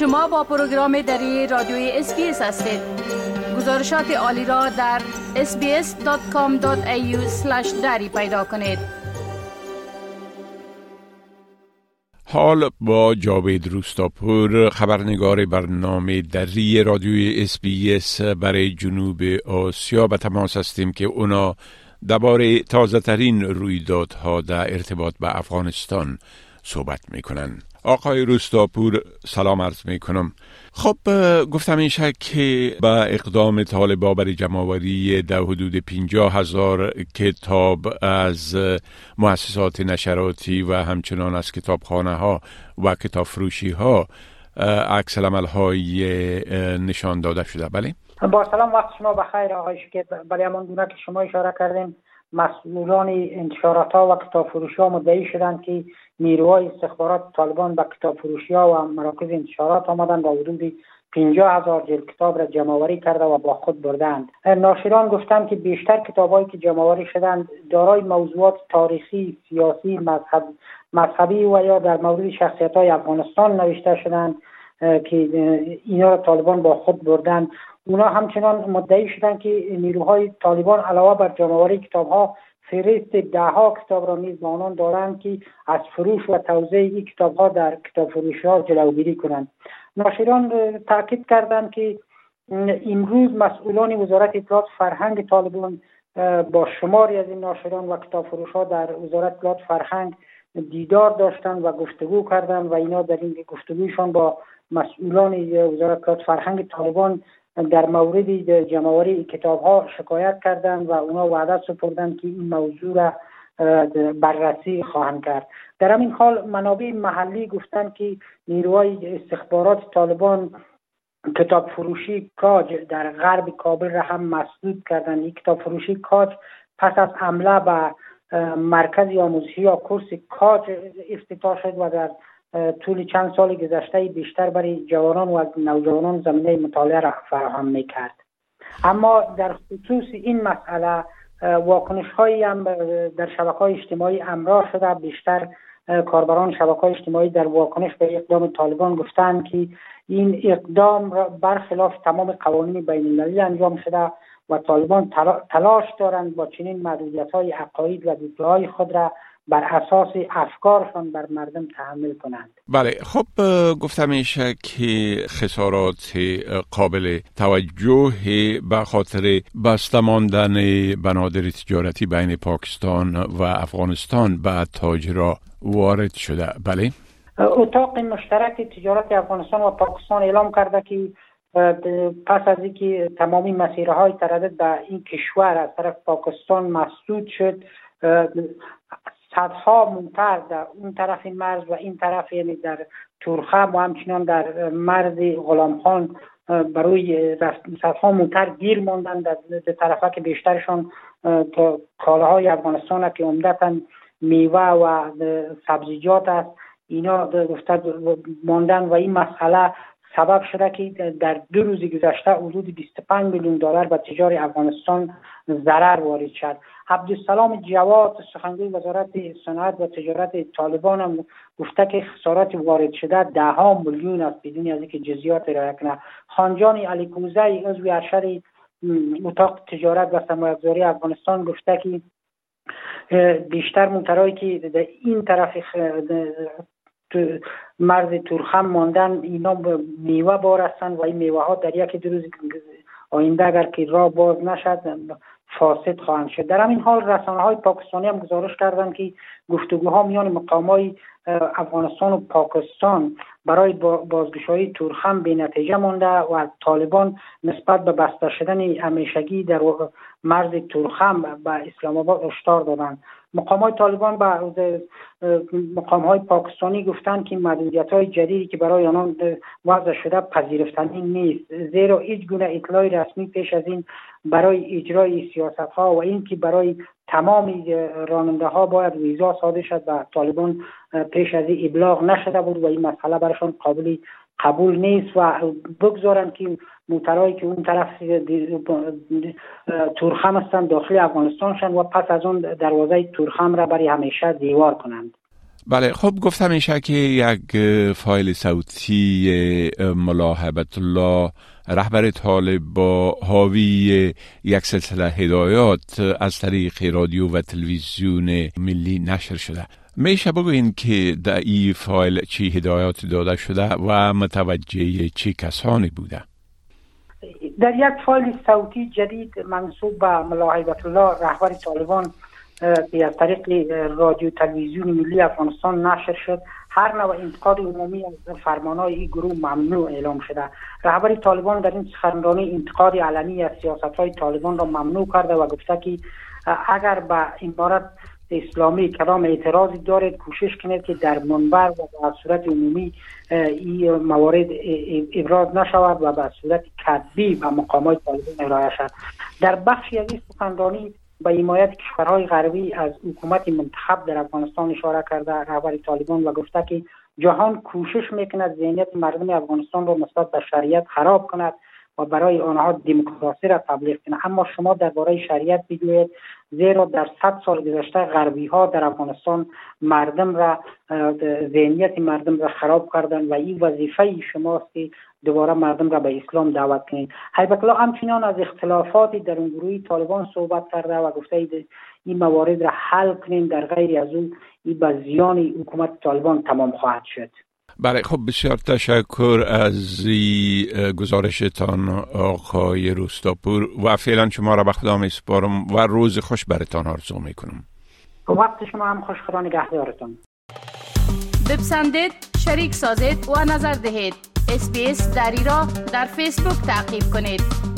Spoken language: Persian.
شما با پروگرام دری رادیوی SBS هستید. گزارشات عالی را در sbs.com.au دری پیدا کنید. حال با جاوید روستاپور خبرنگار برنامه دری رادیوی SBS برای جنوب آسیا. به تماس هستیم که اونا درباره تازه ترین رویدادها در ارتباط به افغانستان صحبت می‌کنن. آقای روستاپور سلام عرض می کنم خب گفتم این که با اقدام طالبا برای جمعوری در حدود پینجا هزار کتاب از مؤسسات نشراتی و همچنان از کتابخانه ها و کتاب فروشی ها عکس های نشان داده شده. بله؟ با سلام وقت شما بخیر آقای شکر بله همان گونه که شما اشاره کردیم مسئولان انتشارات ها و کتاب فروشی ها مدعی شدند که نیروهای استخبارات طالبان به کتاب ها و مراکز انتشارات آمدند و حدود 50 هزار جلد کتاب را جمعوری کرده و با خود بردند ناشران گفتند که بیشتر کتابهایی که جمعوری شدند دارای موضوعات تاریخی سیاسی مذهب مذهبی و یا در مورد شخصیت های افغانستان نوشته شدند که اینا را طالبان با خود بردند اونا همچنان مدعی شدند که نیروهای طالبان علاوه بر جمعوری کتاب ها فهرست ده ها کتاب را نیز آنان دارند که از فروش و توزیع این کتاب ها در کتاب فروشی ها جلوگیری کنند. ناشران تاکید کردند که امروز مسئولان وزارت اطلاعات فرهنگ طالبان با شماری از این ناشران و کتاب فروش ها در وزارت اطلاعات فرهنگ دیدار داشتند و گفتگو کردند و اینا در این گفتگوشان با مسئولان وزارت فرهنگ طالبان در مورد جمعوری کتاب ها شکایت کردند و اونا وعده سپردند که این موضوع را بررسی خواهند کرد. در همین حال منابع محلی گفتند که نیروهای استخبارات طالبان کتاب فروشی کاج در غرب کابل را هم مسدود کردند. این کتاب فروشی کاج پس از حمله به مرکز آموزشی یا کورس کاج افتتاح شد و در طول چند سال گذشته بیشتر برای جوانان و نوجوانان زمینه مطالعه را فراهم می‌کرد. اما در خصوص این مسئله واکنش هایی هم در شبکه های اجتماعی امرار شده. بیشتر کاربران شبکه های اجتماعی در واکنش به اقدام طالبان گفتند که این اقدام برخلاف تمام قوانین بین المللی انجام شده و طالبان تلاش دارند با چنین محدودیت های عقاید و دیدگاه خود را بر اساس افکارشان بر مردم تحمل کنند. بله خب گفتم میشه که خسارات قابل توجه به خاطر بسته ماندن بنادر تجارتی بین پاکستان و افغانستان به تاجرا وارد شده. بله. اتاق مشترک تجارت افغانستان و پاکستان اعلام کرده که پس از اینکه تمامی مسیرهای تردد به این کشور از طرف پاکستان مسدود شد صدها موتر در اون طرف مرز و این طرف یعنی در تورخم و همچنان در مرز غلام خان برای صدها موتر گیر ماندن در طرفه که بیشترشان کالاهای افغانستان که عمدتا میوه و سبزیجات است. اینا گفته ماندن و این مسئله سبب شده که در دو روز گذشته حدود 25 میلیون دلار به تجار افغانستان ضرر وارد شد. عبدالسلام جواد سخنگوی وزارت صنعت و تجارت طالبان هم گفته که خسارات وارد شده ده ها میلیون است بدون از اینکه جزیات ارائه کنه. خانجان علی کوزه عضو ارشد اتاق تجارت و سرمایه‌گذاری افغانستان گفته که بیشتر منترایی که در این طرف مرز تورخم ماندن اینا میوه بار هستند و این میوه ها در یک دو روز آینده اگر که راه باز نشد فاسد خواهند شد. در همین حال رسانه های پاکستانی هم گزارش کردند که گفتگوها میان مقام های افغانستان و پاکستان برای بازگشایی تورخم به نتیجه مانده و طالبان نسبت به بسته شدن همیشگی در مرز تورخم به اسلام آباد هشدار دادند. مقام های طالبان به مقام های پاکستانی گفتند که محدودیت های جدیدی که برای آنان وضع شده پذیرفتنی نیست. زیرا هیچ گونه اطلاع رسمی پیش از این برای اجرای سیاست ها و اینکه برای تمام راننده ها باید ویزا صادر شد و طالبان پیش از این ابلاغ نشده بود و این مسئله برایشان قابل قبول نیست و بگذارن که موترهایی که اون طرف تورخم هستند داخل افغانستان شن و پس از اون دروازه تورخم را برای همیشه دیوار کنند. بله خب گفتم میشه که یک فایل صوتی ملاحبت الله رهبر طالب با حاوی یک سلسله هدایات از طریق رادیو و تلویزیون ملی نشر شده. میشه بگوین که در این فایل چی هدایات داده شده و متوجه چی کسانی بوده؟ در یک فایل صوتی جدید منصوب به ملاحبت الله رهبر طالبان که از طریق رادیو تلویزیون ملی افغانستان نشر شد. هر نوع انتقاد عمومی از فرمانهای این گروه ممنوع اعلام شده. رهبر طالبان در این سخنرانی انتقاد علنی از سیاست های طالبان را ممنوع کرده و گفته که اگر به عبارت اسلامی کلام اعتراضی دارید کوشش کنید که در منبر و به صورت عمومی این موارد ابراز نشود و به صورت کذبی و مقامات طالبان ارائه شد در بخشی از این سخنرانی به حمایت کشورهای غربی از حکومت منتخب در افغانستان اشاره کرده. رهبر طالبان و گفته که جهان کوشش می‌کند ذهنیت مردم افغانستان را نسبت به شریعت خراب کند. و برای آنها دموکراسی را تبلیغ کند اما شما درباره شریعت بگویید زیرا در صد سال گذشته غربی ها در افغانستان مردم را ذهنیت مردم را خراب کردن و این وظیفه شماست که دوباره مردم را به اسلام دعوت کنید. حیبت الله همچنان از اختلافاتی در اون گروهی طالبان صحبت کرده و گفته این موارد را حل کنیم در غیر از اون این به زیان حکومت طالبان تمام خواهد شد. بله خب بسیار تشکر از گزارشتان آقای روستاپور و فعلا شما را به خدا می سپارم و روز خوش برتان آرزو می کنم وقت شما هم خوش خدا نگهدارتان بپسندید شریک سازید و نظر دهید. اسپیس دری را در فیسبوک تعقیب کنید.